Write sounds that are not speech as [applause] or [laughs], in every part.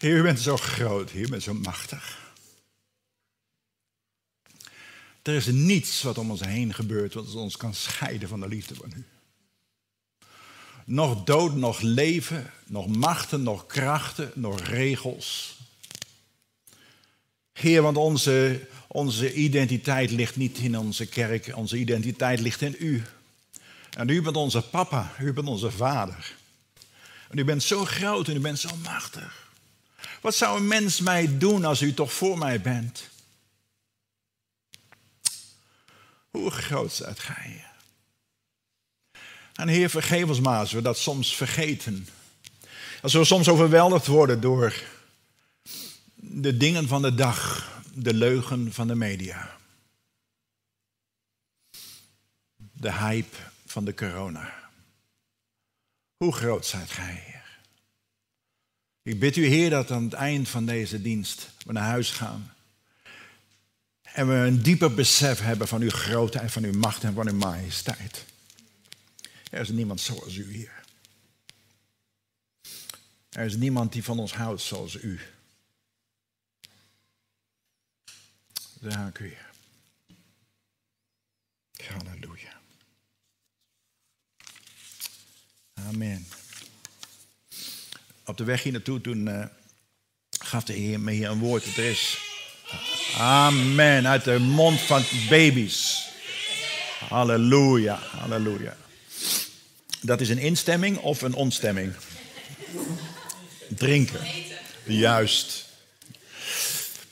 Heer, u bent zo groot, u bent zo machtig. Er is niets wat om ons heen gebeurt wat ons kan scheiden van de liefde van u. Nog dood, nog leven, nog machten, nog krachten, nog regels. Heer, want onze, onze identiteit ligt niet in onze kerk, onze identiteit ligt in u. En u bent onze papa, u bent onze vader. En u bent zo groot en u bent zo machtig. Wat zou een mens mij doen als u toch voor mij bent? Hoe groot zijt gij? En Heer, vergeef ons maar als we dat soms vergeten. Als we soms overweldigd worden door de dingen van de dag, de leugen van de media. De hype van de corona. Hoe groot zijt gij? Ik bid u, Heer, dat aan het eind van deze dienst we naar huis gaan. En we een dieper besef hebben van uw grootheid, van uw macht en van uw majesteit. Er is niemand zoals u hier. Er is niemand die van ons houdt zoals u. Dank u, Heer. Halleluja. Amen. Op de weg hier naartoe toen uh, gaf de Heer me hier een woord. Er is Amen. Uit de mond van baby's. Halleluja, halleluja. Dat is een instemming of een onstemming? Drinken. Juist.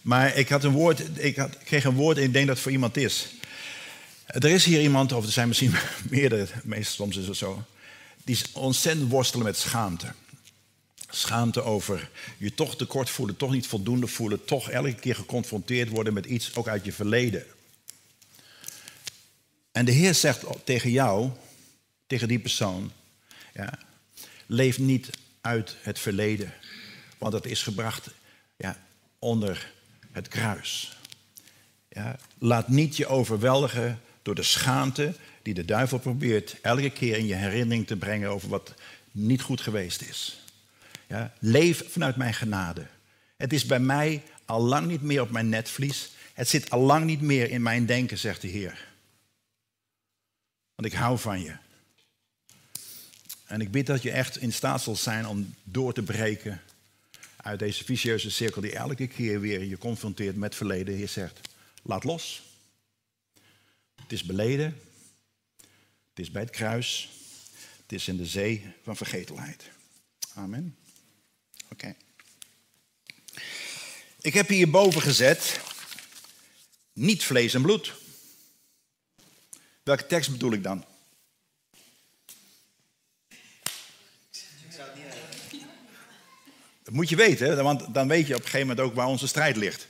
Maar ik had een woord, ik, had, kreeg een woord en ik denk dat het voor iemand is. Er is hier iemand, of er zijn misschien [laughs] meerdere, meestal soms is het zo, die ontzettend worstelen met schaamte. Schaamte over je toch tekort voelen, toch niet voldoende voelen, toch elke keer geconfronteerd worden met iets, ook uit je verleden. En de Heer zegt tegen jou, tegen die persoon, ja, leef niet uit het verleden, want dat is gebracht ja, onder het kruis. Ja, laat niet je overweldigen door de schaamte die de duivel probeert elke keer in je herinnering te brengen over wat niet goed geweest is. Ja, leef vanuit mijn genade. Het is bij mij al lang niet meer op mijn netvlies. Het zit al lang niet meer in mijn denken, zegt de Heer. Want ik hou van je. En ik bid dat je echt in staat zal zijn om door te breken uit deze vicieuze cirkel die elke keer weer je confronteert met verleden. Heer zegt, laat los. Het is beleden. Het is bij het kruis. Het is in de zee van vergetelheid. Amen. Oké. Ik heb hierboven gezet, niet vlees en bloed. Welke tekst bedoel ik dan? Dat moet je weten, want dan weet je op een gegeven moment ook waar onze strijd ligt.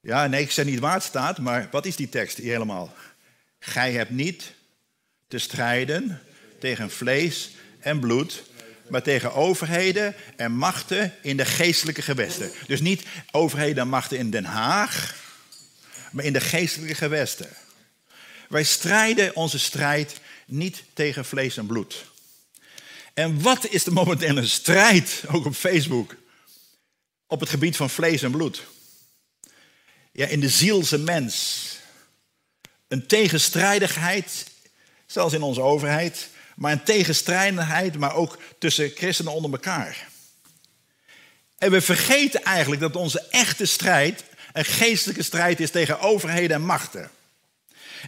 Ja, nee, ik zeg niet waar het staat, maar wat is die tekst hier helemaal? Gij hebt niet te strijden tegen vlees en bloed, maar tegen overheden en machten in de geestelijke gewesten. Dus niet overheden en machten in Den Haag, maar in de geestelijke gewesten. Wij strijden onze strijd niet tegen vlees en bloed. En wat is momenteel een strijd, ook op Facebook, op het gebied van vlees en bloed? Ja, in de zielse mens. Een tegenstrijdigheid, zelfs in onze overheid, maar een tegenstrijdigheid, maar ook tussen christenen onder elkaar. En we vergeten eigenlijk dat onze echte strijd een geestelijke strijd is tegen overheden en machten.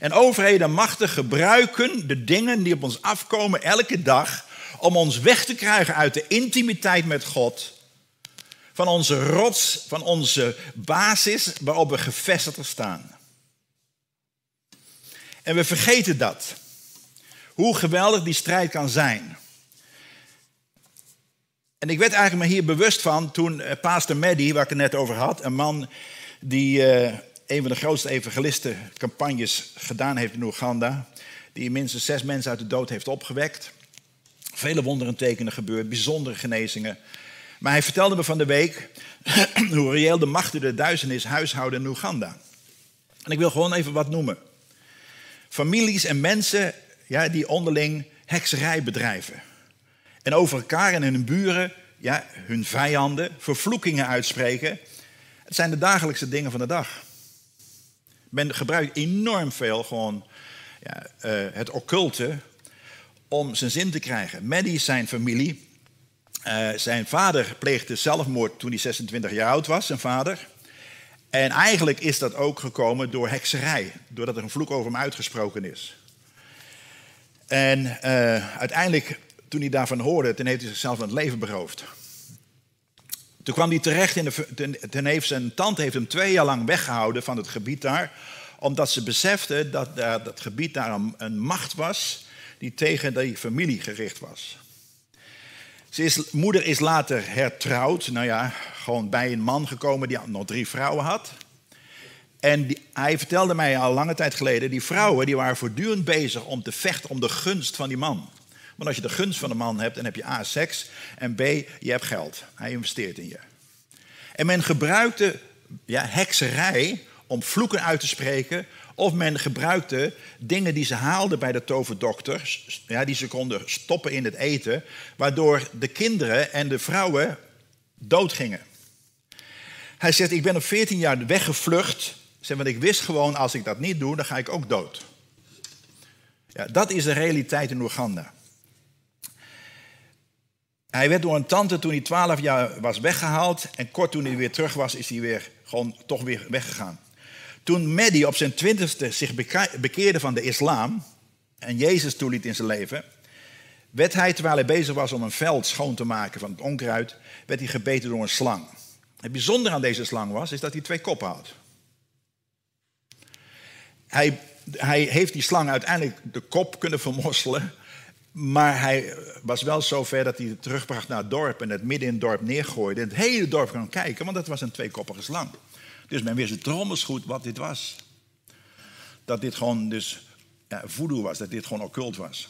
En overheden en machten gebruiken de dingen die op ons afkomen elke dag om ons weg te krijgen uit de intimiteit met God, van onze rots, van onze basis waarop we gevestigd staan. En we vergeten dat. Hoe geweldig die strijd kan zijn. En ik werd eigenlijk maar hier bewust van toen uh, pastor Maddy, waar ik het net over had, een man die uh, een van de grootste evangelistencampagnes gedaan heeft in Oeganda, die minstens zes mensen uit de dood heeft opgewekt. Vele wonderen tekenen gebeurd, bijzondere genezingen. Maar hij vertelde me van de week [clears throat] hoe reëel de machten de duisternis huishouden in Oeganda. En ik wil gewoon even wat noemen. Families en mensen ja, die onderling hekserij bedrijven. En over elkaar en hun buren, ja, hun vijanden, vervloekingen uitspreken. Het zijn de dagelijkse dingen van de dag. Men gebruikt enorm veel gewoon ja, uh, het occulte om zijn zin te krijgen. Maddie, zijn familie, uh, zijn vader pleegde zelfmoord toen hij 26 jaar oud was, zijn vader. En eigenlijk is dat ook gekomen door hekserij, doordat er een vloek over hem uitgesproken is. En uh, uiteindelijk, toen hij daarvan hoorde, toen heeft hij zichzelf van het leven beroofd. Toen kwam hij terecht in de. Ten heeft zijn tante heeft hem twee jaar lang weggehouden van het gebied daar. Omdat ze besefte dat dat gebied daar een, een, macht was die tegen die familie gericht was. Ze is, moeder is later hertrouwd. Nou ja, gewoon bij een man gekomen die nog drie vrouwen had. En hij vertelde mij al lange tijd geleden, die vrouwen die waren voortdurend bezig om te vechten om de gunst van die man. Want als je de gunst van een man hebt, dan heb je A, seks en B, je hebt geld. Hij investeert in je. En men gebruikte ja, hekserij om vloeken uit te spreken. Of men gebruikte dingen die ze haalden bij de toverdokter, ja, die ze konden stoppen in het eten, waardoor de kinderen en de vrouwen doodgingen. Hij zegt, ik ben op 14 jaar weggevlucht, zeg, want ik wist gewoon, als ik dat niet doe, dan ga ik ook dood. Ja, dat is de realiteit in Oeganda. Hij werd door een tante toen hij 12 jaar was weggehaald. En kort toen hij weer terug was, is hij weer gewoon toch weer weggegaan. Toen Mehdi op zijn twintigste zich bekeerde van de islam en Jezus toeliet in zijn leven, werd hij, terwijl hij bezig was om een veld schoon te maken van het onkruid, werd hij gebeten door een slang. Het bijzondere aan deze slang was, is dat hij twee koppen had. Hij, hij heeft die slang uiteindelijk de kop kunnen vermosselen, maar hij was wel zo ver dat hij het terugbracht naar het dorp en het midden in het dorp neergooide. En het hele dorp kan kijken, want dat was een tweekoppige slang. Dus men wist trommels goed wat dit was. Dat dit gewoon dus ja, voodoo was, dat dit gewoon occult was.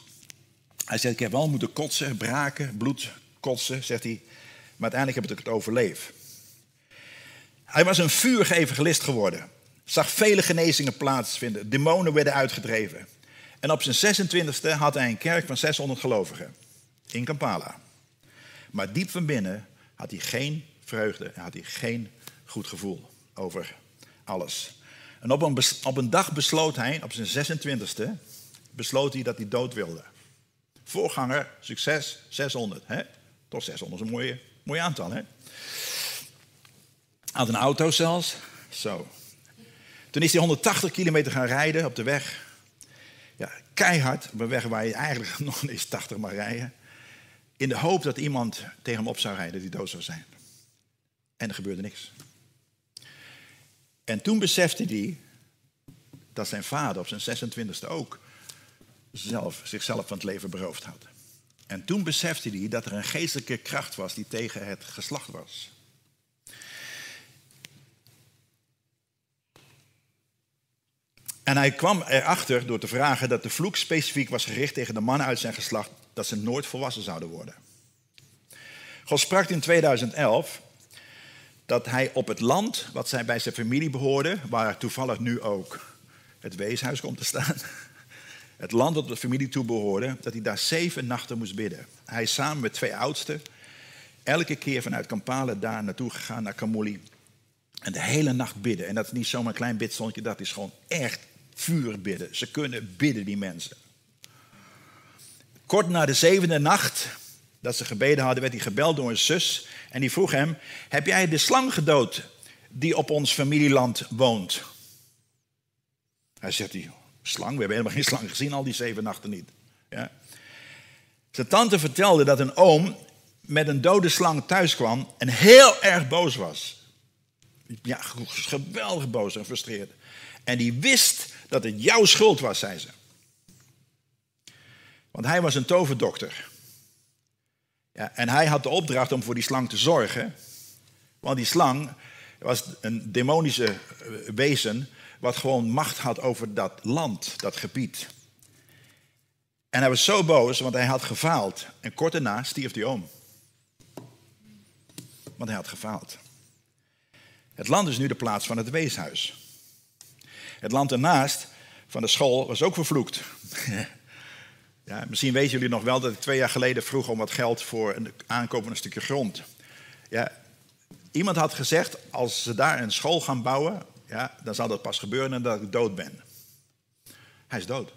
Hij zegt, ik heb wel moeten kotsen, braken, bloed kotsen, zegt hij. Maar uiteindelijk heb ik het overleefd. Hij was een vuurgever list geworden. Zag vele genezingen plaatsvinden. Demonen werden uitgedreven. En op zijn 26e had hij een kerk van 600 gelovigen. In Kampala. Maar diep van binnen had hij geen vreugde en had hij geen goed gevoel over alles. En op een, op een dag besloot hij, op zijn 26e, besloot hij dat hij dood wilde. Voorganger, succes, 600. Hè? Toch 600 is een mooie, mooi aantal. Hè? Had een auto zelfs. Zo. Toen is hij 180 kilometer gaan rijden op de weg. Ja, keihard, op een weg waar je eigenlijk [laughs] nog eens 80 mag rijden. In de hoop dat iemand tegen hem op zou rijden die dood zou zijn. En er gebeurde niks. En toen besefte hij dat zijn vader op zijn 26e ook zelf, zichzelf van het leven beroofd had. En toen besefte hij dat er een geestelijke kracht was die tegen het geslacht was. En hij kwam erachter door te vragen dat de vloek specifiek was gericht tegen de mannen uit zijn geslacht, dat ze nooit volwassen zouden worden. God sprak in 2011 dat hij op het land wat zij bij zijn familie behoorde, waar toevallig nu ook het weeshuis komt te staan, [laughs] het land dat de familie toe behoorde, dat hij daar zeven nachten moest bidden. Hij is samen met twee oudsten elke keer vanuit Kampala daar naartoe gegaan, naar Kamuli. En de hele nacht bidden. En dat is niet zomaar een klein bidstondje, dat is gewoon echt vuur bidden. Ze kunnen bidden, die mensen. Kort na de zevende nacht dat ze gebeden hadden, werd hij gebeld door een zus. En die vroeg hem: Heb jij de slang gedood die op ons familieland woont? Hij zegt: die, Slang? We hebben helemaal geen slang gezien, al die zeven nachten niet. Ja. Zijn tante vertelde dat een oom met een dode slang thuis kwam en heel erg boos was. Ja, geweldig boos en frustreerd. En die wist dat het jouw schuld was, zei ze. Want hij was een toverdokter. Ja, en hij had de opdracht om voor die slang te zorgen. Want die slang was een demonische eh, wezen wat gewoon macht had over dat land, dat gebied. En hij was zo boos, want hij had gefaald. En kort daarna stierf hij om. Want hij had gefaald. Het land is nu de plaats van het weeshuis. Het land ernaast van de school was ook vervloekt. [laughs] Ja, misschien weten jullie nog wel dat ik twee jaar geleden vroeg om wat geld voor een aankoop van een stukje grond. Ja, iemand had gezegd, als ze daar een school gaan bouwen, ja, dan zal dat pas gebeuren nadat ik dood ben. Hij is dood.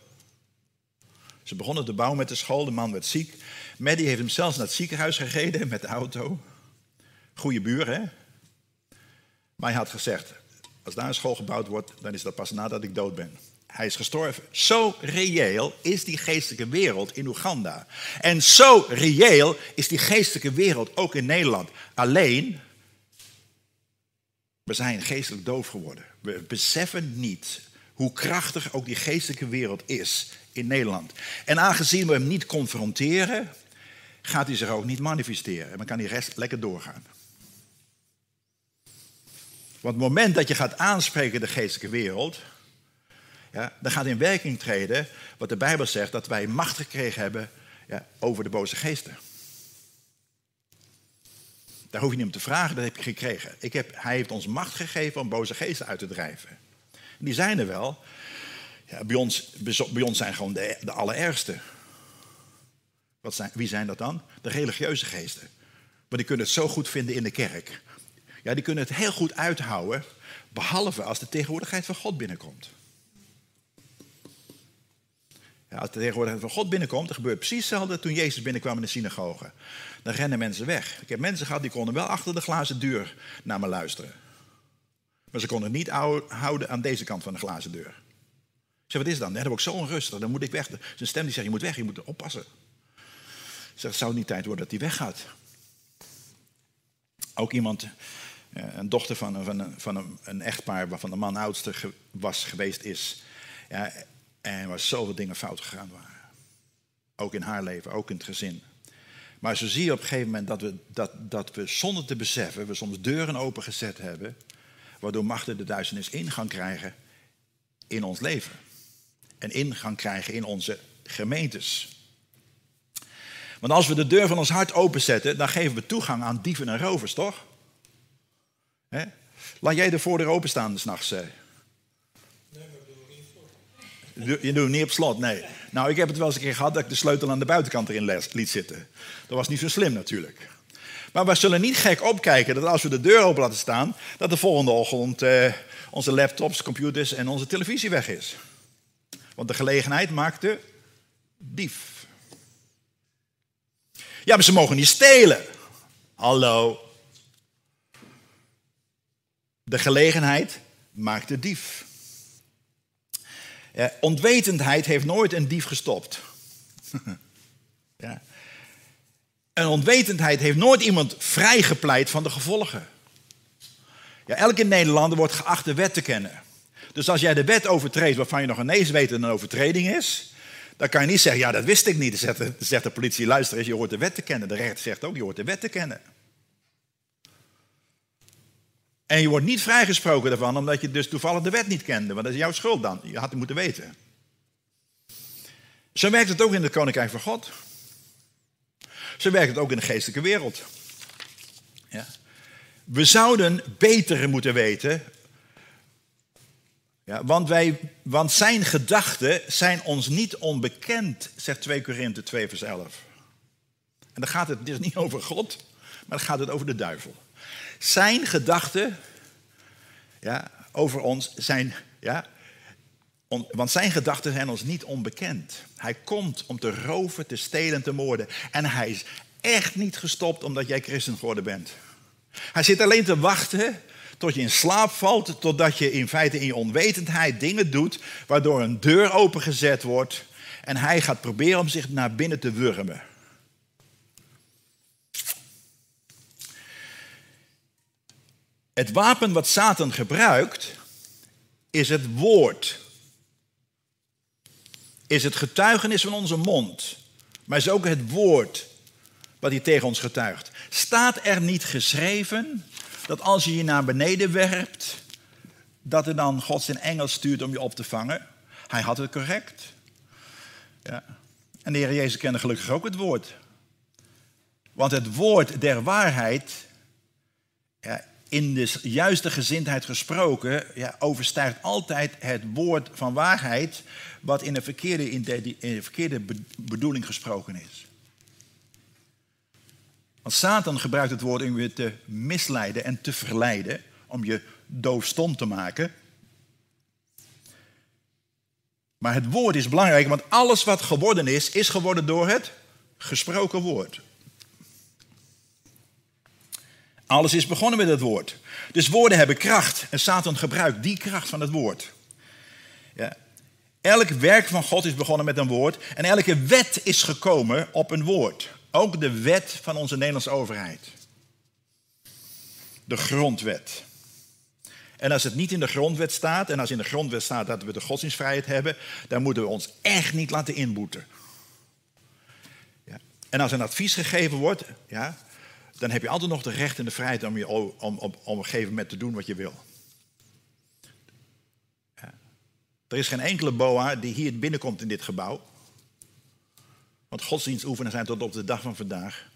Ze begonnen te bouwen met de school, de man werd ziek. Maddie heeft hem zelfs naar het ziekenhuis gereden met de auto. Goeie buren, hè? Maar hij had gezegd, als daar een school gebouwd wordt, dan is dat pas nadat ik dood ben. Hij is gestorven. Zo reëel is die geestelijke wereld in Oeganda. En zo reëel is die geestelijke wereld ook in Nederland. Alleen, we zijn geestelijk doof geworden. We beseffen niet hoe krachtig ook die geestelijke wereld is in Nederland. En aangezien we hem niet confronteren, gaat hij zich ook niet manifesteren. En dan kan die rest lekker doorgaan. Want het moment dat je gaat aanspreken de geestelijke wereld, ja, dan gaat in werking treden wat de Bijbel zegt, dat wij macht gekregen hebben ja, over de boze geesten. Daar hoef je niet om te vragen, dat heb je gekregen. Ik heb, hij heeft ons macht gegeven om boze geesten uit te drijven. En die zijn er wel. Ja, bij, ons, bij ons zijn gewoon de, de allerergste. Wat zijn, wie zijn dat dan? De religieuze geesten. Maar die kunnen het zo goed vinden in de kerk. Ja, die kunnen het heel goed uithouden, behalve als de tegenwoordigheid van God binnenkomt. Ja, als de tegenwoordigheid van God binnenkomt, dan gebeurt precies hetzelfde toen Jezus binnenkwam in de synagoge. Dan rennen mensen weg. Ik heb mensen gehad die konden wel achter de glazen deur naar me luisteren. Maar ze konden niet houden aan deze kant van de glazen deur. Ik zeg, wat is dan? dan word ik zo onrustig, dan moet ik weg. Zijn stem die zegt, je moet weg, je moet oppassen. Ik zeg, het zou niet tijd worden dat hij weggaat. Ook iemand, een dochter van, een, van, van een echtpaar waarvan de man oudste was geweest is. Ja, en waar zoveel dingen fout gegaan waren. Ook in haar leven, ook in het gezin. Maar zo zie je op een gegeven moment dat we, dat, dat we zonder te beseffen, we soms deuren opengezet hebben, waardoor machten de duisternis ingang krijgen in ons leven. En ingang krijgen in onze gemeentes. Want als we de deur van ons hart openzetten, dan geven we toegang aan dieven en rovers, toch? Laat jij de voordeur openstaan s'nachts. Eh. Je doet het niet op slot, nee. Nou, ik heb het wel eens een keer gehad dat ik de sleutel aan de buitenkant erin liet zitten. Dat was niet zo slim natuurlijk. Maar we zullen niet gek opkijken dat als we de deur open laten staan, dat de volgende ochtend eh, onze laptops, computers en onze televisie weg is. Want de gelegenheid maakt de dief. Ja, maar ze mogen niet stelen. Hallo. De gelegenheid maakt de dief. Ja, ontwetendheid heeft nooit een dief gestopt. [laughs] ja. Een onwetendheid heeft nooit iemand vrijgepleit van de gevolgen. Ja, elke Nederlander wordt geacht de wet te kennen. Dus als jij de wet overtreedt waarvan je nog ineens weet dat het een overtreding is, dan kan je niet zeggen, ja dat wist ik niet. Dan zegt de, zegt de politie, luister eens, je hoort de wet te kennen. De rechter zegt ook, je hoort de wet te kennen. En je wordt niet vrijgesproken daarvan omdat je dus toevallig de wet niet kende. Want dat is jouw schuld dan. Je had het moeten weten. Zo werkt het ook in het Koninkrijk van God. Zo werkt het ook in de geestelijke wereld. Ja. We zouden beter moeten weten. Ja, want, wij, want zijn gedachten zijn ons niet onbekend, zegt 2 Korinthe 2 vers 11. En dan gaat het dus niet over God, maar dan gaat het over de duivel. Zijn gedachten ja, over ons zijn, ja, want zijn gedachten zijn ons niet onbekend. Hij komt om te roven, te stelen, te moorden. En hij is echt niet gestopt omdat jij christen geworden bent. Hij zit alleen te wachten tot je in slaap valt, totdat je in feite in je onwetendheid dingen doet, waardoor een deur opengezet wordt en hij gaat proberen om zich naar binnen te wurmen. Het wapen wat Satan gebruikt is het woord. Is het getuigenis van onze mond. Maar is ook het woord wat hij tegen ons getuigt. Staat er niet geschreven dat als je je naar beneden werpt, dat er dan God zijn engel stuurt om je op te vangen? Hij had het correct. Ja. En de Heer Jezus kende gelukkig ook het woord. Want het woord der waarheid ja, in de juiste gezindheid gesproken, ja, overstijgt altijd het woord van waarheid, wat in een verkeerde, in de verkeerde bedoeling gesproken is. Want Satan gebruikt het woord om je te misleiden en te verleiden, om je doofstom te maken. Maar het woord is belangrijk, want alles wat geworden is, is geworden door het gesproken woord. Alles is begonnen met het woord. Dus woorden hebben kracht en Satan gebruikt die kracht van het woord. Ja. Elk werk van God is begonnen met een woord en elke wet is gekomen op een woord. Ook de wet van onze Nederlandse overheid. De grondwet. En als het niet in de grondwet staat, en als in de grondwet staat dat we de godsdienstvrijheid hebben, dan moeten we ons echt niet laten inboeten. Ja. En als een advies gegeven wordt, ja, dan heb je altijd nog de recht en de vrijheid om, je, om, om, op een gegeven moment te doen wat je wil. Er is geen enkele boa die hier binnenkomt in dit gebouw. Want godsdienstoefenen zijn tot op de dag van vandaag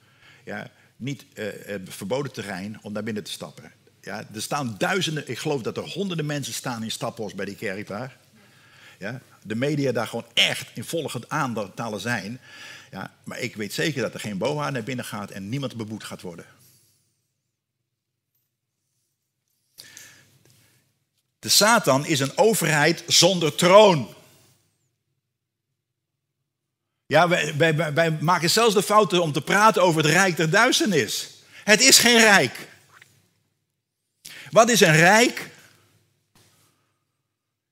ja, niet uh, verboden terrein om daar binnen te stappen. Ja, er staan duizenden, ik geloof dat er honderden mensen staan in Staphorst bij die kerk daar. Ja, de media daar gewoon echt in volle aantallen zijn. Ja, maar ik weet zeker dat er geen boa naar binnen gaat en niemand beboet gaat worden. De Satan is een overheid zonder troon. Ja, wij, wij, maken zelfs de fouten om te praten over het rijk der duisternis. Het is geen rijk. Wat is een rijk?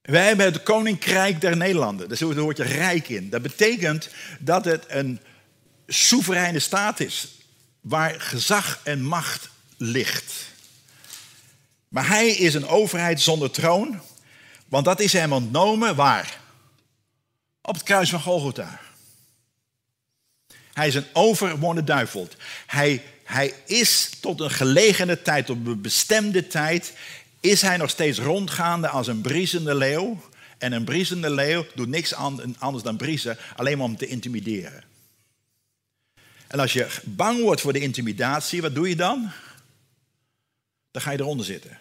Wij hebben het Koninkrijk der Nederlanden. Daar zit het woordje rijk in. Dat betekent dat het een soevereine staat is. Waar gezag en macht ligt. Maar hij is een overheid zonder troon. Want dat is hem ontnomen waar? Op het kruis van Golgotha. Hij is een overwonnen duivel. Hij, hij is tot een gelegene tijd, tot een bestemde tijd, is hij nog steeds rondgaande als een briesende leeuw. En een briesende leeuw doet niks anders dan briezen, alleen maar om te intimideren. En als je bang wordt voor de intimidatie, wat doe je dan? Dan ga je eronder zitten.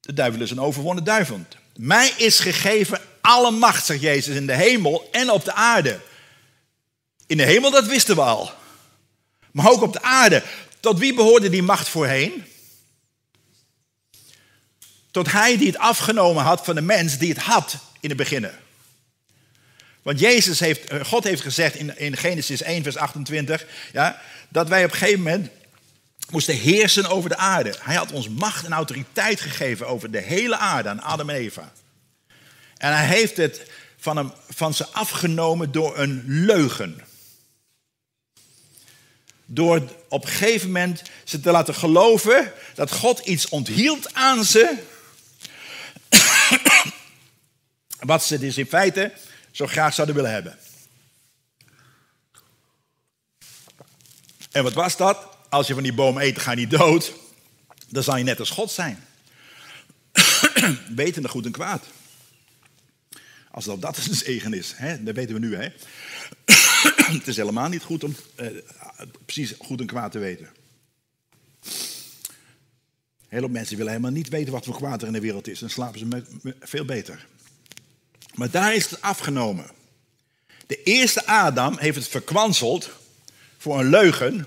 De duivel is een overwonnen duivel. Mij is gegeven alle macht, zegt Jezus, in de hemel en op de aarde. In de hemel, dat wisten we al. Maar ook op de aarde. Tot wie behoorde die macht voorheen? Tot hij die het afgenomen had van de mens die het had in het begin. Want Jezus heeft, eh, God heeft gezegd in, in Genesis 1, vers 28, ja, dat wij op een gegeven moment moesten heersen over de aarde. Hij had ons macht en autoriteit gegeven over de hele aarde aan Adam en Eva. En hij heeft het van, hem, van ze afgenomen door een leugen. Door op een gegeven moment ze te laten geloven dat God iets onthield aan ze. [coughs] Wat ze dus in feite zo graag zouden willen hebben. En wat was dat? Als je van die boom eet, ga je niet dood. Dan zal je net als God zijn. [coughs] Wetende goed en kwaad. Als dat, dat een zegen is, hè, dat weten we nu. Hè. [coughs] het is helemaal niet goed om eh, precies goed en kwaad te weten. Heel veel mensen willen helemaal niet weten wat voor kwaad er in de wereld is. Dan slapen ze veel beter. Maar daar is het afgenomen. De eerste Adam heeft het verkwanseld voor een leugen.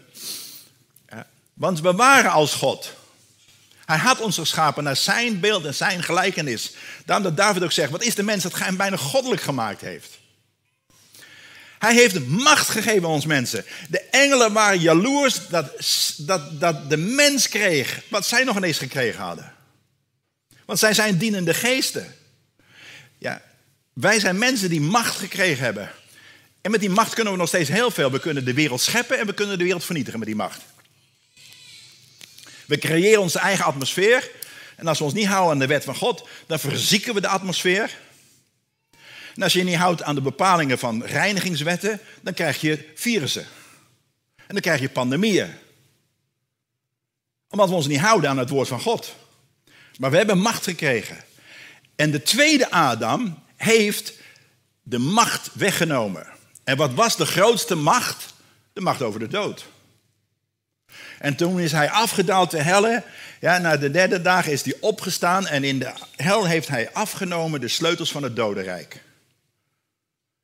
Want we waren als God. Hij had ons geschapen naar zijn beeld en zijn gelijkenis. Daarom dat David ook zegt, wat is de mens dat hij hem bijna goddelijk gemaakt heeft. Hij heeft macht gegeven aan ons mensen. De engelen waren jaloers dat, dat, dat de mens kreeg wat zij nog ineens gekregen hadden. Want zij zijn dienende geesten. Ja, wij zijn mensen die macht gekregen hebben. En met die macht kunnen we nog steeds heel veel. We kunnen de wereld scheppen en we kunnen de wereld vernietigen met die macht. We creëren onze eigen atmosfeer. En als we ons niet houden aan de wet van God, dan verzieken we de atmosfeer. En als je je niet houdt aan de bepalingen van reinigingswetten, dan krijg je virussen. En dan krijg je pandemieën. Omdat we ons niet houden aan het woord van God. Maar we hebben macht gekregen. En de tweede Adam heeft de macht weggenomen. En wat was de grootste macht? De macht over de dood. En toen is hij afgedaald te helle. Ja, na de derde dag is hij opgestaan en in de hel heeft hij afgenomen de sleutels van het dodenrijk.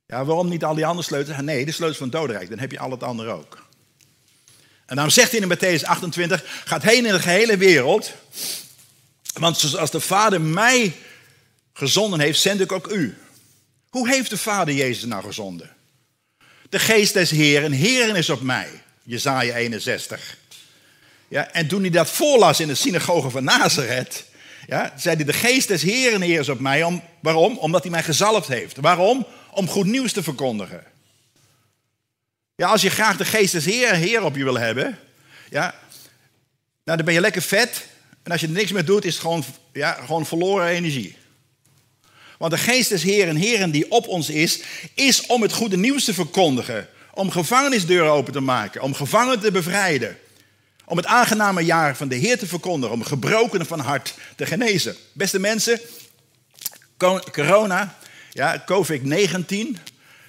Ja, waarom niet al die andere sleutels? Nee, de sleutels van het dodenrijk, dan heb je al het andere ook. En daarom zegt hij in Matthäus 28, gaat heen in de gehele wereld. Want zoals de Vader mij gezonden heeft, zend ik ook u. Hoe heeft de Vader Jezus nou gezonden? De geest des Heeren, Heeren is op mij. Jezaja 61. Ja, en toen hij dat voorlas in de synagoge van Nazareth, ja, zei hij, de geest des Heeren, Heer is op mij. Om, waarom? Omdat hij mij gezalfd heeft. Waarom? Om goed nieuws te verkondigen. Ja, als je graag de geest des Heer, Heer op je wil hebben, ja, nou, dan ben je lekker vet. En als je er niks meer doet, is het gewoon, ja, gewoon verloren energie. Want de geest des Heeren, Heren die op ons is, is om het goede nieuws te verkondigen. Om gevangenisdeuren open te maken, om gevangenen te bevrijden. Om het aangename jaar van de Heer te verkondigen, om gebrokenen van hart te genezen. Beste mensen, corona, ja, COVID-19,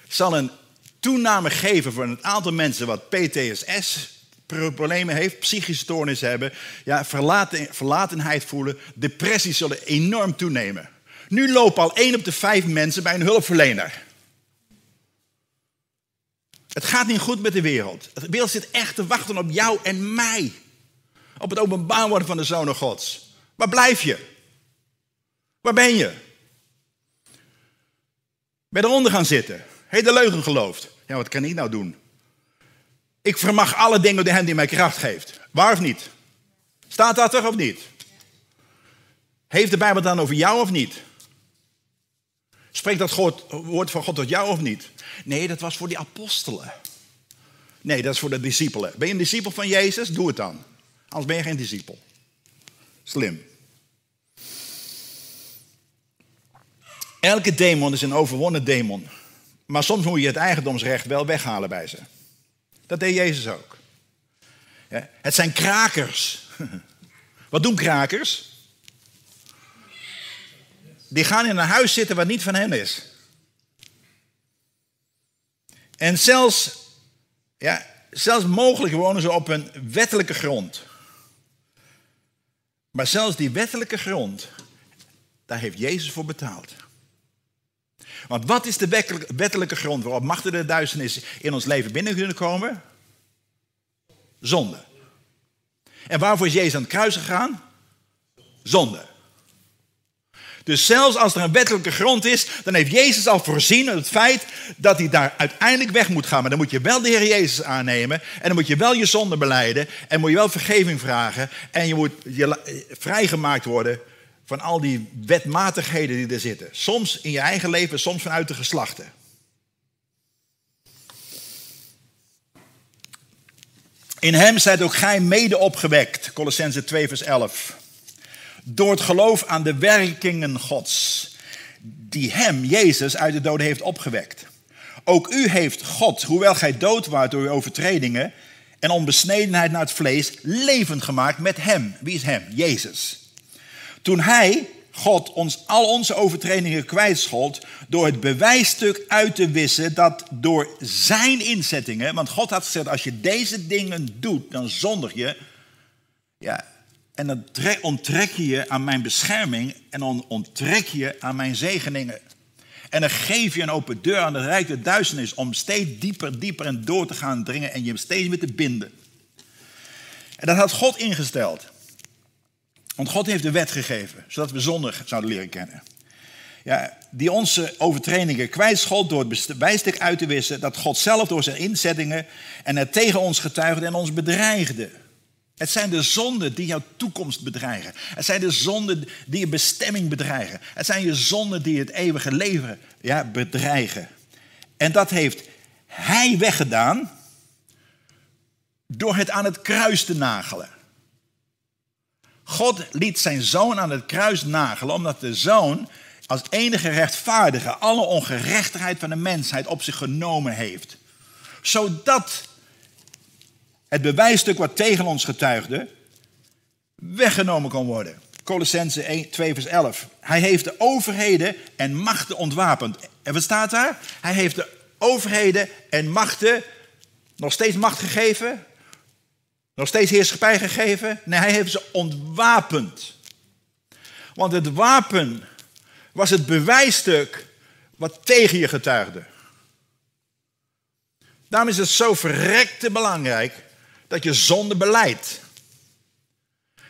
zal een toename geven voor een aantal mensen wat PTSS problemen heeft, psychische stoornissen hebben, ja, verlaten, verlatenheid voelen, depressies zullen enorm toenemen. Nu lopen al één op de vijf mensen bij een hulpverlener. Het gaat niet goed met de wereld. De wereld zit echt te wachten op jou en mij. Op het openbaar worden van de Zoon Gods. Waar blijf je? Waar ben je? Ben eronder gaan zitten. Heb de leugen geloofd? Ja, wat kan ik nou doen? Ik vermag alle dingen door hem die mij kracht geeft. Waar of niet? Staat dat er of niet? Heeft de Bijbel dan over jou of niet? Spreekt dat woord van God tot jou of niet? Nee, dat was voor die apostelen. Nee, dat is voor de discipelen. Ben je een discipel van Jezus? Doe het dan. Anders ben je geen discipel. Slim. Elke demon is een overwonnen demon. Maar soms moet je het eigendomsrecht wel weghalen bij ze. Dat deed Jezus ook. Het zijn krakers. [laughs] Wat doen krakers? Die gaan in een huis zitten wat niet van hen is. En zelfs, ja, zelfs mogelijk wonen ze op een wettelijke grond. Maar zelfs die wettelijke grond, daar heeft Jezus voor betaald. Want wat is de wettelijke grond waarop machten de duisternis in ons leven binnen kunnen komen? Zonde. En waarvoor is Jezus aan het kruis gegaan? Zonde. Dus zelfs als er een wettelijke grond is, dan heeft Jezus al voorzien het feit dat hij daar uiteindelijk weg moet gaan. Maar dan moet je wel de Heer Jezus aannemen en dan moet je wel je zonde beleiden en moet je wel vergeving vragen en je moet je vrijgemaakt worden van al die wetmatigheden die er zitten. Soms in je eigen leven, soms vanuit de geslachten. In hem zijt ook gij mede opgewekt, Colossense 2 vers 11. Door het geloof aan de werkingen Gods, die hem, Jezus, uit de doden heeft opgewekt. Ook u heeft God, hoewel gij dood waart door uw overtredingen en onbesnedenheid naar het vlees, levend gemaakt met hem. Wie is hem? Jezus. Toen hij, God, ons al onze overtredingen kwijtschold door het bewijsstuk uit te wissen dat door zijn inzettingen, want God had gezegd, als je deze dingen doet, dan zondig je. Ja, en dan onttrek je je aan mijn bescherming en dan onttrek je aan mijn zegeningen. En dan geef je een open deur aan de rijke duisternis om steeds dieper, dieper en door te gaan dringen en je steeds weer te binden. En dat had God ingesteld. Want God heeft de wet gegeven, zodat we zondig zouden leren kennen. Ja, die onze overtredingen kwijtschot door het uit te wissen dat God zelf door zijn inzettingen en het tegen ons getuigde en ons bedreigde. Het zijn de zonden die jouw toekomst bedreigen. Het zijn de zonden die je bestemming bedreigen. Het zijn je zonden die het eeuwige leven ja, bedreigen. En dat heeft hij weggedaan door het aan het kruis te nagelen. God liet zijn zoon aan het kruis nagelen, omdat de zoon als enige rechtvaardige alle ongerechtigheid van de mensheid op zich genomen heeft. Zodat het bewijsstuk wat tegen ons getuigde, weggenomen kon worden. Colossense 1, 2 vers 11. Hij heeft de overheden en machten ontwapend. En wat staat daar? Hij heeft de overheden en machten nog steeds macht gegeven. nog steeds heerschappij gegeven? Nee, hij heeft ze ontwapend. Want het wapen was het bewijsstuk wat tegen je getuigde. Daarom is het zo verrekte belangrijk dat je zonde beleidt.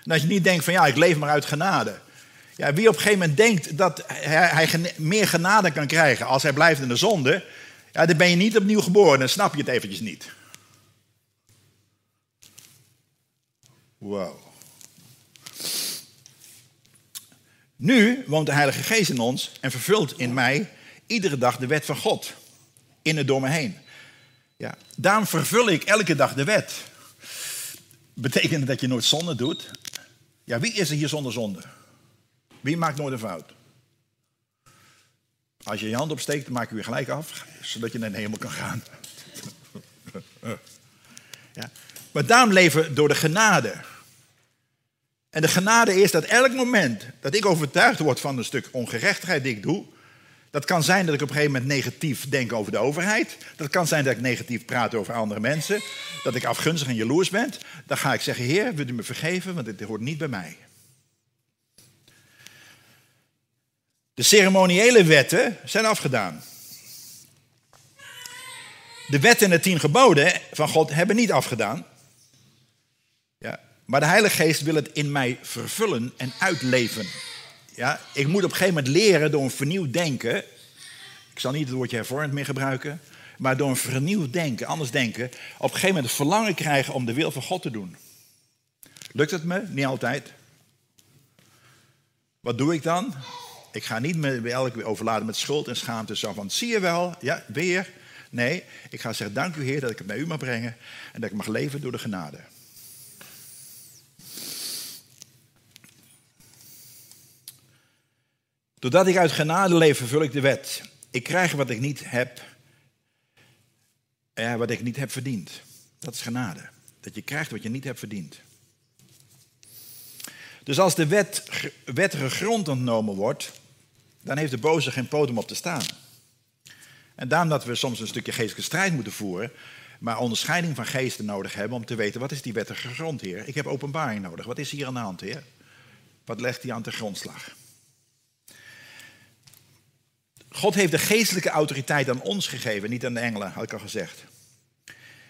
Dat je niet denkt van ja, ik leef maar uit genade. Ja, wie op een gegeven moment denkt dat hij, meer genade kan krijgen als hij blijft in de zonde, ja, dan ben je niet opnieuw geboren, dan snap je het eventjes niet. Wow. Nu woont de Heilige Geest in ons en vervult in mij iedere dag de wet van God. In en door me heen. Ja, daarom vervul ik elke dag de wet. Betekent dat je nooit zonde doet? Ja, wie is er hier zonder zonde? Wie maakt nooit een fout? Als je je hand opsteekt, maak je weer gelijk af, zodat je naar de hemel kan gaan. [laughs] Ja. Maar daarom leven door de genade. En de genade is dat elk moment dat ik overtuigd word van een stuk ongerechtigheid die ik doe, dat kan zijn dat ik op een gegeven moment negatief denk over de overheid. Dat kan zijn dat ik negatief praat over andere mensen. Dat ik afgunstig en jaloers ben. Dan ga ik zeggen, Heer, wilt u me vergeven, want dit hoort niet bij mij. De ceremoniële wetten zijn afgedaan. De wetten en de tien geboden van God hebben niet afgedaan. Ja, maar de Heilige Geest wil het in mij vervullen en uitleven. Ja, ik moet op een gegeven moment leren door een vernieuwd denken. Ik zal niet het woordje hervormd meer gebruiken. Maar door een vernieuwd denken, anders denken. Op een gegeven moment verlangen krijgen om de wil van God te doen. Lukt het me? Niet altijd. Wat doe ik dan? Ik ga niet me bij elke overladen met schuld en schaamte. Zo van, zie je wel, ja, weer. Nee, ik ga zeggen, dank u Heer dat ik het bij u mag brengen. En dat ik mag leven door de genade. Doordat ik uit genade leef, vervul ik de wet. Ik krijg wat ik niet heb, eh, wat ik niet heb verdiend. Dat is genade. Dat je krijgt wat je niet hebt verdiend. Dus als de wet, wettige grond ontnomen wordt, dan heeft de boze geen podium op te staan. En daarom dat we soms een stukje geestelijke strijd moeten voeren, maar onderscheiding van geesten nodig hebben om te weten wat is die wettige grond, Heer. Ik heb openbaring nodig. Wat is hier aan de hand, Heer? Wat legt hij aan de grondslag? God heeft de geestelijke autoriteit aan ons gegeven, niet aan de engelen, had ik al gezegd.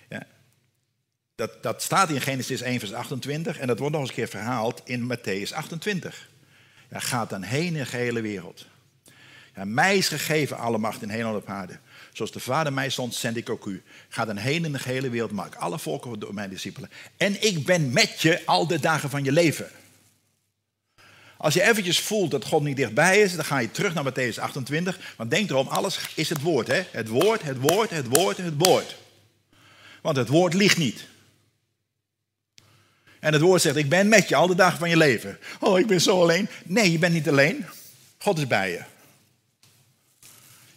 Ja. Dat, dat staat in Genesis 1, vers 28 en dat wordt nog eens een keer verhaald in Matthäus 28. Ja, dan heen in de gehele wereld. Ja, mij is gegeven alle macht in hemel en op aarde. Zoals de Vader mij zond, zend ik ook u. Ga dan heen in de gehele wereld, maak alle volken door mijn discipelen. En ik ben met je al de dagen van je leven. Als je eventjes voelt dat God niet dichtbij is, dan ga je terug naar Matthäus 28. Want denk erom, alles is het woord. Hè? Het woord, het woord, het woord, het woord. Want het woord liegt niet. En het woord zegt, ik ben met je al de dagen van je leven. Oh, ik ben zo alleen. Nee, je bent niet alleen. God is bij je.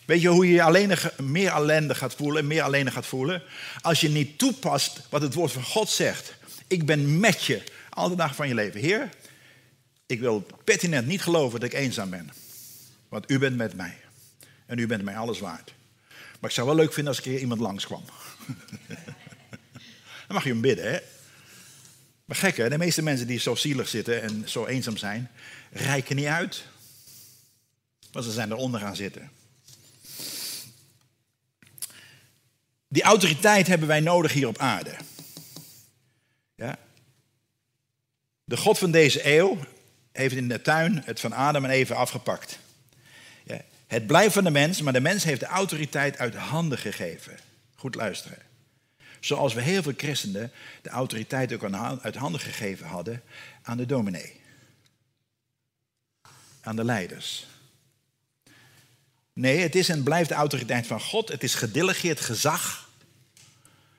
Weet je hoe je je alleen, meer ellende gaat voelen, meer alleen gaat voelen? Als je niet toepast wat het woord van God zegt. Ik ben met je al de dagen van je leven. Heer, ik wil pertinent niet geloven dat ik eenzaam ben. Want u bent met mij. En u bent mij alles waard. Maar ik zou wel leuk vinden als ik hier iemand langskwam. [laughs] Dan mag je hem bidden, hè? Maar gek, hè? De meeste mensen die zo zielig zitten en zo eenzaam zijn, rijken niet uit. Want ze zijn eronder gaan zitten. Die autoriteit hebben wij nodig hier op aarde. Ja? De God van deze eeuw heeft in de tuin het van Adam en Eva afgepakt. Het blijft van de mens, maar de mens heeft de autoriteit uit handen gegeven. Goed luisteren. Zoals we heel veel christenen de autoriteit ook uit handen gegeven hadden aan de dominee. Aan de leiders. Nee, het is en blijft de autoriteit van God. Het is gedelegeerd gezag.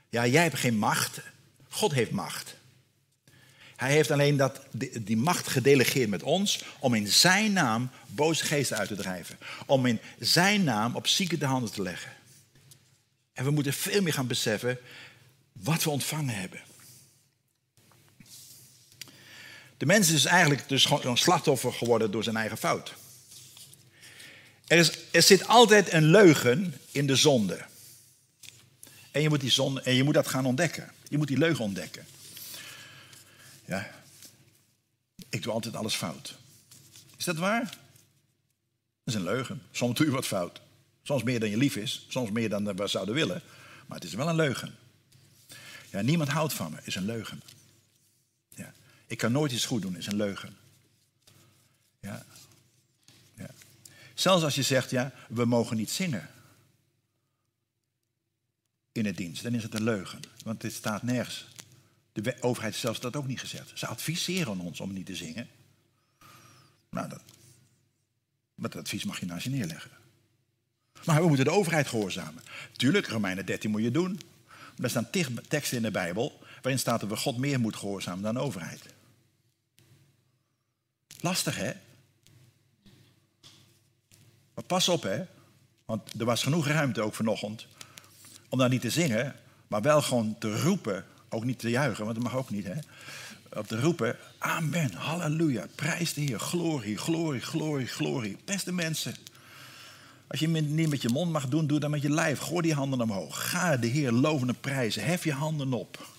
Ja, jij hebt geen macht. God heeft macht. Hij heeft alleen dat, die macht gedelegeerd met ons om in zijn naam boze geesten uit te drijven. Om in zijn naam op zieken de handen te leggen. En we moeten veel meer gaan beseffen wat we ontvangen hebben. De mens is eigenlijk dus gewoon een slachtoffer geworden door zijn eigen fout. Er, is, er zit altijd een leugen in de zonde. En je, moet die zonde. en je moet dat gaan ontdekken. Je moet die leugen ontdekken. Ja. Ik doe altijd alles fout. Is dat waar? Dat is een leugen. Soms doe je wat fout. Soms meer dan je lief is. Soms meer dan we zouden willen. Maar het is wel een leugen. Ja, niemand houdt van me, is een leugen. Ja. Ik kan nooit iets goed doen, is een leugen. Ja. ja. Zelfs als je zegt, ja, we mogen niet zingen in het dienst, dan is het een leugen. Want dit staat nergens. De overheid zelfs dat ook niet gezegd. Ze adviseren ons om niet te zingen. Nou, dat, dat advies mag je naast je neerleggen. Maar we moeten de overheid gehoorzamen. Tuurlijk, Romeinen 13 moet je doen. er staan teksten in de Bijbel waarin staat dat we God meer moeten gehoorzamen dan de overheid. Lastig, hè? Maar pas op, hè? Want er was genoeg ruimte ook vanochtend om daar niet te zingen, maar wel gewoon te roepen. Ook niet te juichen, want dat mag ook niet, hè? Op te roepen, amen, halleluja, prijs de Heer, glorie, glorie, glorie, glorie. Beste mensen, als je het niet met je mond mag doen, doe dat met je lijf. Gooi die handen omhoog. Ga de Heer lovende prijzen. Hef je handen op.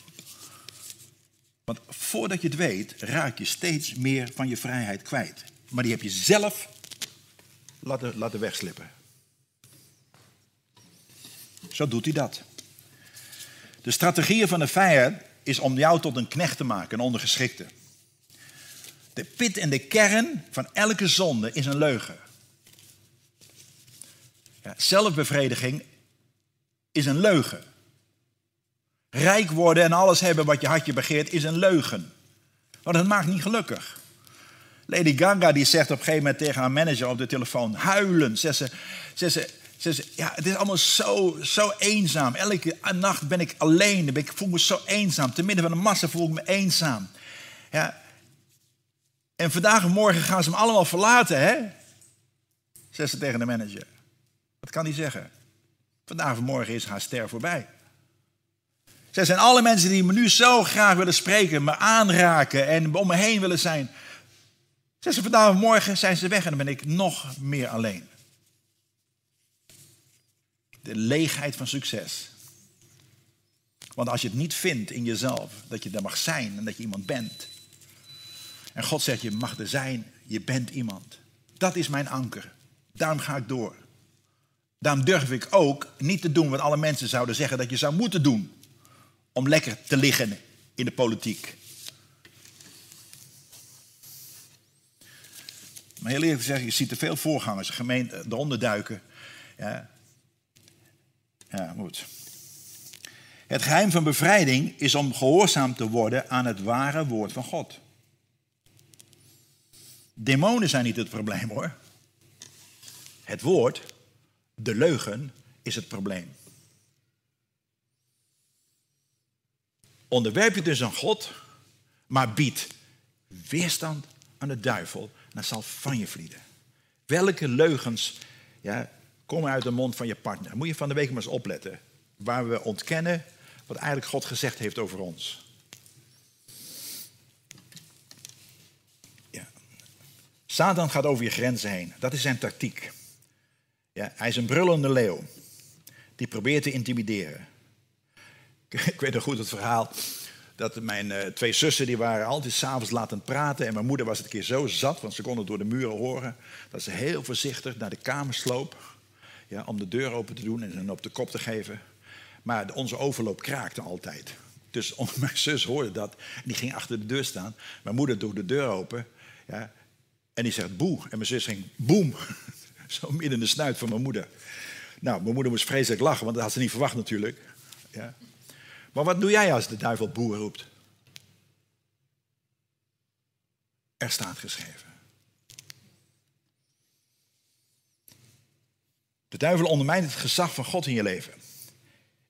Want voordat je het weet, raak je steeds meer van je vrijheid kwijt. Maar die heb je zelf laten, laten wegslippen. Zo doet hij dat. De strategie van de vijand is om jou tot een knecht te maken, een ondergeschikte. De pit en de kern van elke zonde is een leugen. Ja, zelfbevrediging is een leugen. Rijk worden en alles hebben wat je hartje begeert is een leugen. Want dat maakt niet gelukkig. Lady Gaga die zegt op een gegeven moment tegen haar manager op de telefoon, huilen, ze, zegt ze ze ja, het is allemaal zo, zo eenzaam. Elke nacht ben ik alleen. Ik voel me zo eenzaam. Te midden van de massa voel ik me eenzaam. Ja. En vandaag en morgen gaan ze hem allemaal verlaten, hè? Zegt ze tegen de manager. Wat kan hij zeggen? Vandaag en morgen is haar ster voorbij. Zij zijn alle mensen die me nu zo graag willen spreken, me aanraken en om me heen willen zijn. Zegt ze, vandaag en morgen zijn ze weg en dan ben ik nog meer alleen de leegheid van succes. Want als je het niet vindt in jezelf, dat je er mag zijn en dat je iemand bent. En God zegt, je mag er zijn, je bent iemand. Dat is mijn anker. Daarom ga ik door. Daarom durf ik ook niet te doen wat alle mensen zouden zeggen dat je zou moeten doen. Om lekker te liggen in de politiek. Maar heel eerlijk gezegd, je ziet er veel voorgangers, gemeenten eronder duiken. Ja, ja, goed. Het geheim van bevrijding is om gehoorzaam te worden aan het ware woord van God. Demonen zijn niet het probleem hoor. Het woord, de leugen, is het probleem. Onderwerp je dus aan God, maar bied weerstand aan de duivel, dan zal van je vlieden. Welke leugens ja, komen uit de mond van je partner. Moet je van de week maar eens opletten. Waar we ontkennen wat eigenlijk God gezegd heeft over ons. Ja. Satan gaat over je grenzen heen. Dat is zijn tactiek. Ja, hij is een brullende leeuw. Die probeert te intimideren. [laughs] Ik weet nog goed het verhaal dat mijn uh, twee zussen die waren altijd s'avonds laten praten. En mijn moeder was het een keer zo zat, want ze konden door de muren horen, dat ze heel voorzichtig naar de kamer sloop om de deur open te doen en hen op de kop te geven. Maar onze overloop kraakte altijd. Dus [laughs] mijn zus hoorde dat en die ging achter de deur staan. Mijn moeder doet de deur open ja, en die zegt boe. En mijn zus ging boem. [laughs] Zo midden in de snuit van mijn moeder. Nou, mijn moeder moest vreselijk lachen, want dat had ze niet verwacht natuurlijk. Ja. Maar wat doe jij als de duivel boer roept? Er staat geschreven. De duivel ondermijnt het gezag van God in je leven.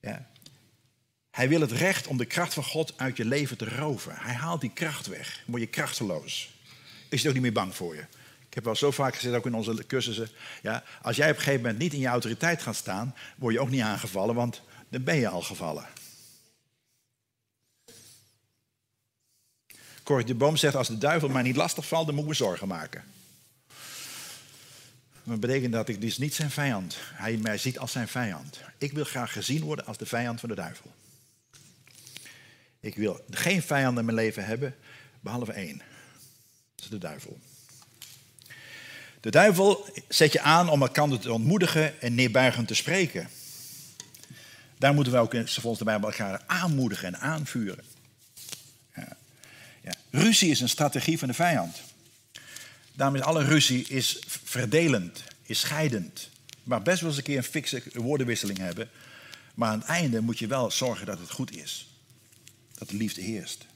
Ja. Hij wil het recht om de kracht van God uit je leven te roven. Hij haalt die kracht weg. word je krachteloos. Is hij ook niet meer bang voor je. Ik heb wel zo vaak gezegd, ook in onze cursussen. Ja, als jij op een gegeven moment niet in je autoriteit gaat staan, word je ook niet aangevallen, want dan ben je al gevallen. Corrie de Boom zegt, als de duivel mij niet lastig valt, dan moet ik me zorgen maken. Dat betekent dat ik dus niet zijn vijand. Hij mij ziet als zijn vijand. Ik wil graag gezien worden als de vijand van de duivel. Ik wil geen vijanden in mijn leven hebben, Behalve één. Dat is de duivel. De duivel zet je aan om elkaar te ontmoedigen en neerbuigend te spreken. Daar moeten we ook volgens de Bijbel elkaar aanmoedigen en aanvuren. Ja. Ja. Ruzie is een strategie van de vijand. Daarom is alle ruzie is verdelend, is scheidend. Maar best wel eens een keer een fikse woordenwisseling hebben. Maar aan het einde moet je wel zorgen dat het goed is. Dat de liefde heerst.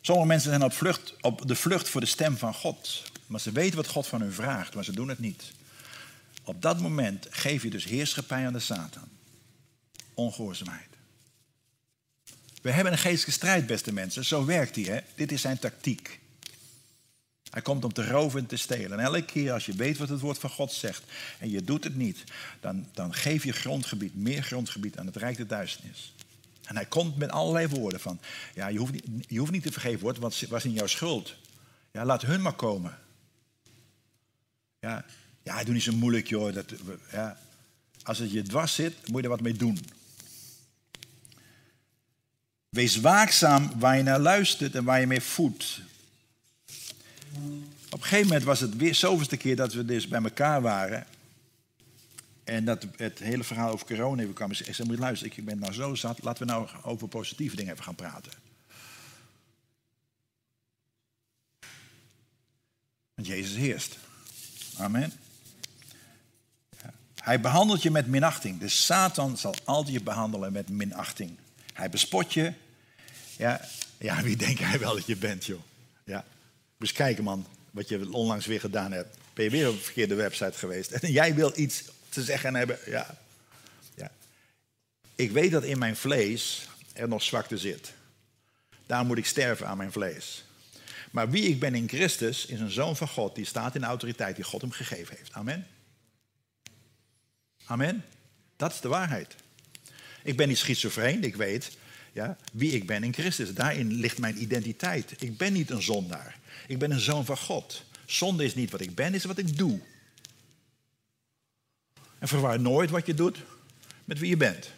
Sommige mensen zijn op, vlucht, op de vlucht voor de stem van God. Maar ze weten wat God van hun vraagt, maar ze doen het niet. Op dat moment geef je dus heerschappij aan de Satan. Ongehoorzaamheid. We hebben een geestelijke strijd, beste mensen. Zo werkt hij. Hè? Dit is zijn tactiek. Hij komt om te roven en te stelen. En elke keer als je weet wat het woord van God zegt en je doet het niet, dan, dan geef je grondgebied, meer grondgebied aan het rijk der duisternis. En hij komt met allerlei woorden van, ja, je hoeft niet, je hoeft niet te vergeven worden, want het was in jouw schuld. Ja, laat hun maar komen. Ja, ja doe niet zo moeilijk, joh. Dat, ja. Als het je dwars zit, moet je er wat mee doen. Wees waakzaam waar je naar luistert en waar je mee voedt. Op een gegeven moment was het weer zoveelste keer dat we dus bij elkaar waren. En dat het hele verhaal over corona even kwam. Ik zei, moet je luisteren, ik ben nou zo zat. Laten we nou over positieve dingen even gaan praten. Want Jezus heerst. Amen. Hij behandelt je met minachting. De Satan zal altijd je behandelen met minachting. Hij bespot je. Ja, ja wie denkt hij wel dat je bent, joh? Ja. Dus kijken, man, wat je onlangs weer gedaan hebt. Ben je weer op de verkeerde website geweest. En jij wil iets te zeggen hebben. Ja. ja. Ik weet dat in mijn vlees er nog zwakte zit. Daar moet ik sterven aan mijn vlees. Maar wie ik ben in Christus is een zoon van God die staat in de autoriteit die God hem gegeven heeft. Amen. Amen. Dat is de waarheid. Ik ben niet schizofreen, ik weet ja, wie ik ben in Christus. Daarin ligt mijn identiteit. Ik ben niet een zondaar. Ik ben een zoon van God. Zonde is niet wat ik ben, is wat ik doe. En verwaar nooit wat je doet met wie je bent.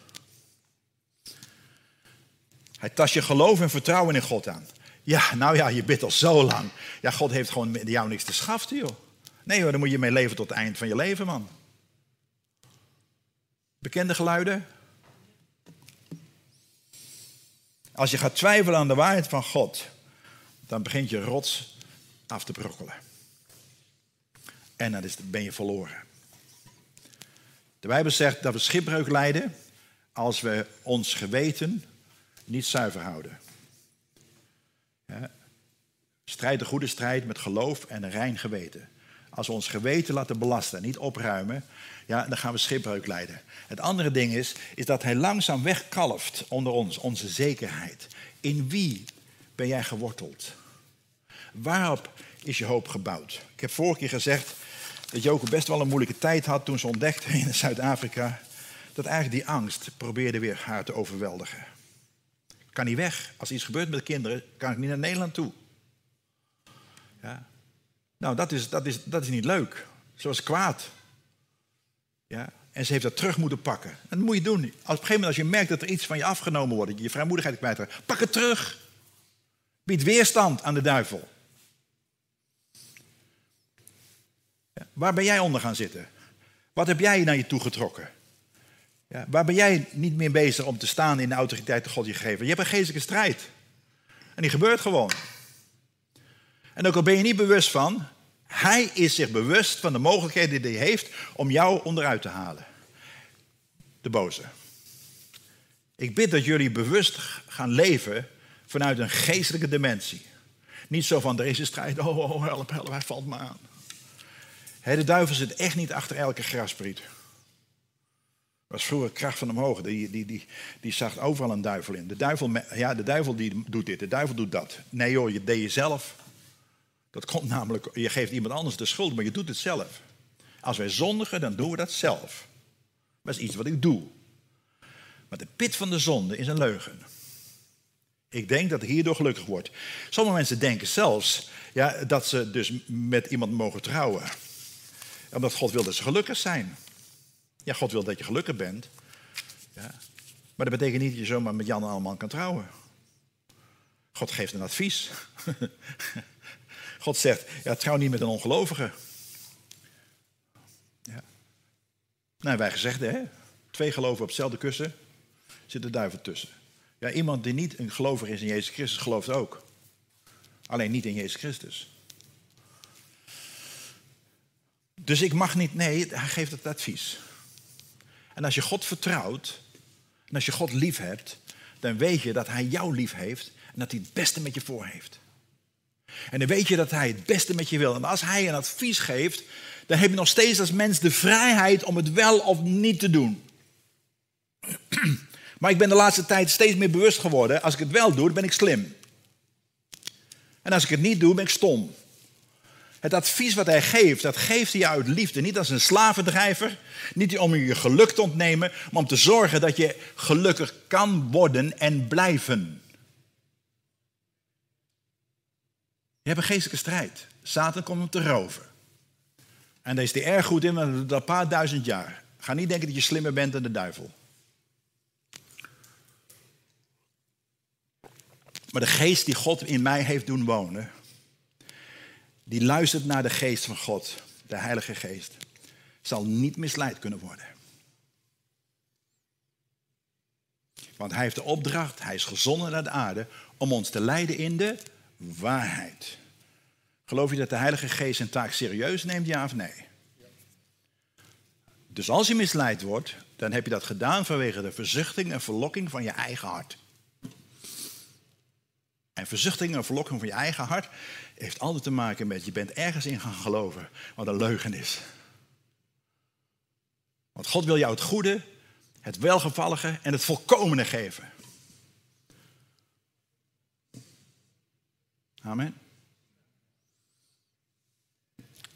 Hij tast je geloof en vertrouwen in God aan. Ja, nou ja, je bidt al zo lang. Ja, God heeft gewoon jou niks te schaften, joh. Nee hoor, dan moet je mee leven tot het eind van je leven, man. Bekende geluiden? Als je gaat twijfelen aan de waarheid van God, dan begint je rots af te brokkelen. En dan ben je verloren. De Bijbel zegt dat we schipbreuk lijden als we ons geweten niet zuiver houden. Ja. Strijd de goede strijd met geloof en een rein geweten. Als we ons geweten laten belasten, niet opruimen, ja, dan gaan we schipbreuk lijden. Het andere ding is, is dat hij langzaam wegkalft onder ons, onze zekerheid. In wie ben jij geworteld? Waarop is je hoop gebouwd? Ik heb vorige keer gezegd dat Joko best wel een moeilijke tijd had toen ze ontdekte [laughs] in Zuid-Afrika dat eigenlijk die angst probeerde weer haar te overweldigen. Ik kan niet weg. Als iets gebeurt met de kinderen, kan ik niet naar Nederland toe. Ja. Nou, dat is, dat, is, dat is niet leuk. Zoals kwaad. Ja. En ze heeft dat terug moeten pakken. En dat moet je doen. Op een gegeven moment als je merkt dat er iets van je afgenomen wordt, je je vrijmoedigheid kwijtraakt, pak het terug. Bied weerstand aan de duivel. Ja. Waar ben jij onder gaan zitten? Wat heb jij naar je toe getrokken? Ja, waar ben jij niet meer bezig om te staan in de autoriteit die God je gegeven? Je hebt een geestelijke strijd. En die gebeurt gewoon. En ook al ben je niet bewust van, hij is zich bewust van de mogelijkheden die hij heeft om jou onderuit te halen. De boze. Ik bid dat jullie bewust gaan leven vanuit een geestelijke dimensie. Niet zo van, er is een strijd, oh, oh help, help, hij valt me aan. de duivel zit echt niet achter elke graspriet was vroeger kracht van omhoog. Die, die, die, die zag overal een duivel in. De duivel, ja, de duivel die doet dit, de duivel doet dat. Nee joh, je deed jezelf. Dat komt namelijk, je geeft iemand anders de schuld, maar je doet het zelf. Als wij zondigen, dan doen we dat zelf. Dat is iets wat ik doe. Maar de pit van de zonde is een leugen. Ik denk dat hierdoor gelukkig wordt. Sommige mensen denken zelfs ja, dat ze dus met iemand mogen trouwen. Omdat God wil dat ze gelukkig zijn. Ja, God wil dat je gelukkig bent. Ja. Maar dat betekent niet dat je zomaar met Jan allemaal kan trouwen. God geeft een advies. [laughs] God zegt, ja, trouw niet met een ongelovige. Ja. Nou, wij gezegd, hè? Twee geloven op hetzelfde kussen, zit de duivel tussen. Ja, iemand die niet een gelover is in Jezus Christus, gelooft ook. Alleen niet in Jezus Christus. Dus ik mag niet, nee, hij geeft het advies. En als je God vertrouwt, en als je God lief hebt, dan weet je dat hij jou lief heeft en dat hij het beste met je voor heeft. En dan weet je dat hij het beste met je wil. En als hij een advies geeft, dan heb je nog steeds als mens de vrijheid om het wel of niet te doen. [clears throat] Maar ik ben de laatste tijd steeds meer bewust geworden, als ik het wel doe, ben ik slim. En als ik het niet doe, ben ik stom. Het advies wat hij geeft, dat geeft hij uit liefde. Niet als een slavendrijver, niet om je geluk te ontnemen, maar om te zorgen dat je gelukkig kan worden en blijven. Je hebt een geestelijke strijd. Satan komt om te roven. En daar is hij erg goed in, maar dat een paar duizend jaar. Ga niet denken dat je slimmer bent dan de duivel. Maar de geest die God in mij heeft doen wonen, die luistert naar de geest van God, de Heilige Geest, zal niet misleid kunnen worden. Want hij heeft de opdracht, hij is gezonden naar de aarde om ons te leiden in de waarheid. Geloof je dat de Heilige Geest zijn taak serieus neemt, ja of nee? Dus als je misleid wordt, dan heb je dat gedaan vanwege de verzuchting en verlokking van je eigen hart. En verzuchting en verlokking van je eigen hart heeft altijd te maken met je bent ergens in gaan geloven wat een leugen is. Want God wil jou het goede, het welgevallige en het volkomene geven. Amen.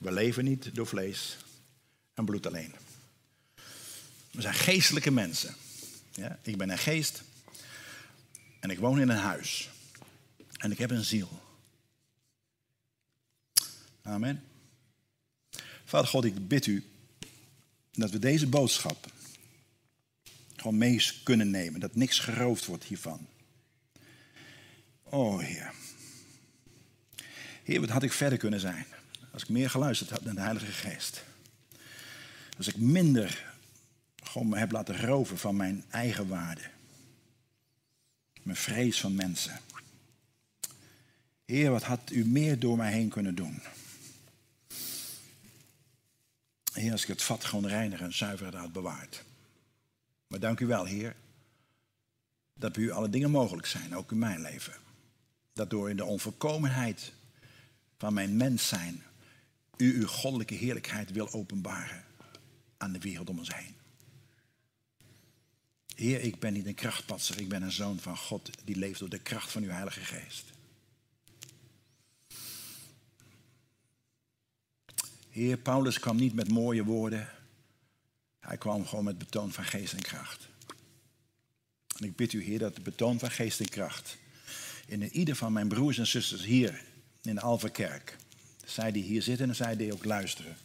We leven niet door vlees en bloed alleen. We zijn geestelijke mensen. Ja, ik ben een geest en ik woon in een huis. En ik heb een ziel. Amen. Vader God, ik bid u dat we deze boodschap gewoon mee kunnen nemen. Dat niks geroofd wordt hiervan. Oh Heer. Heer, wat had ik verder kunnen zijn als ik meer geluisterd had naar de Heilige Geest. Als ik minder gewoon me heb laten roven van mijn eigen waarde. Mijn vrees van mensen. Heer, wat had u meer door mij heen kunnen doen? Heer, als ik het vat gewoon reiniger en zuiver had bewaard. Maar dank u wel, Heer, dat bij u alle dingen mogelijk zijn, ook in mijn leven. Dat door in de onvolkomenheid van mijn mens zijn, u uw goddelijke heerlijkheid wil openbaren aan de wereld om ons heen. Heer, ik ben niet een krachtpatser, ik ben een zoon van God die leeft door de kracht van uw Heilige Geest. Heer, Paulus kwam niet met mooie woorden. Hij kwam gewoon met betoon van geest en kracht. En ik bid u, Heer, dat de betoon van geest en kracht in ieder van mijn broers en zusters hier in de Alverkerk, zij die hier zitten en zij die ook luisteren,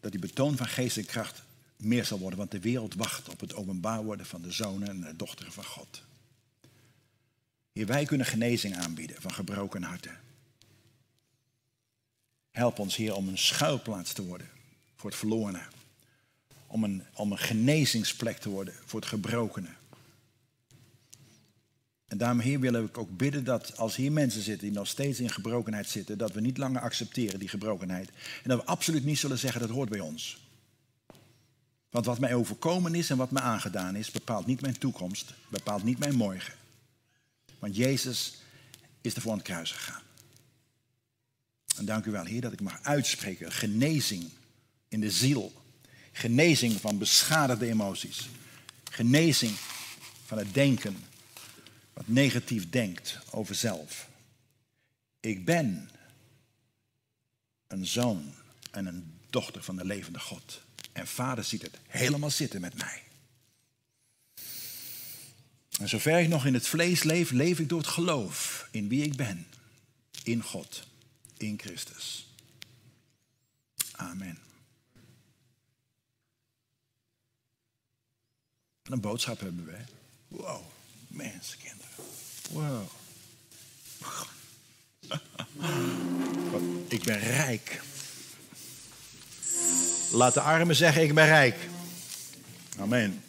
dat die betoon van geest en kracht meer zal worden, want de wereld wacht op het openbaar worden van de zonen en de dochteren van God. Hier, wij kunnen genezing aanbieden van gebroken harten. Help ons, Heer, om een schuilplaats te worden voor het verlorene. Om een, om een genezingsplek te worden voor het gebrokene. En daarom, Heer, willen we ook bidden dat als hier mensen zitten die nog steeds in gebrokenheid zitten, dat we niet langer accepteren die gebrokenheid. En dat we absoluut niet zullen zeggen dat hoort bij ons. Want wat mij overkomen is en wat mij aangedaan is, bepaalt niet mijn toekomst, bepaalt niet mijn morgen. Want Jezus is ervoor aan het kruis gegaan. En dank u wel, Heer, dat ik mag uitspreken. Genezing in de ziel. Genezing van beschadigde emoties. Genezing van het denken wat negatief denkt over zelf. Ik ben een zoon en een dochter van de levende God. En vader ziet het helemaal zitten met mij. En zover ik nog in het vlees leef, leef ik door het geloof in wie ik ben. In God in Christus. Amen. Een boodschap hebben wij. Wow, mensenkinderen. Wow. Ik ben rijk. Laat de armen zeggen, ik ben rijk. Amen.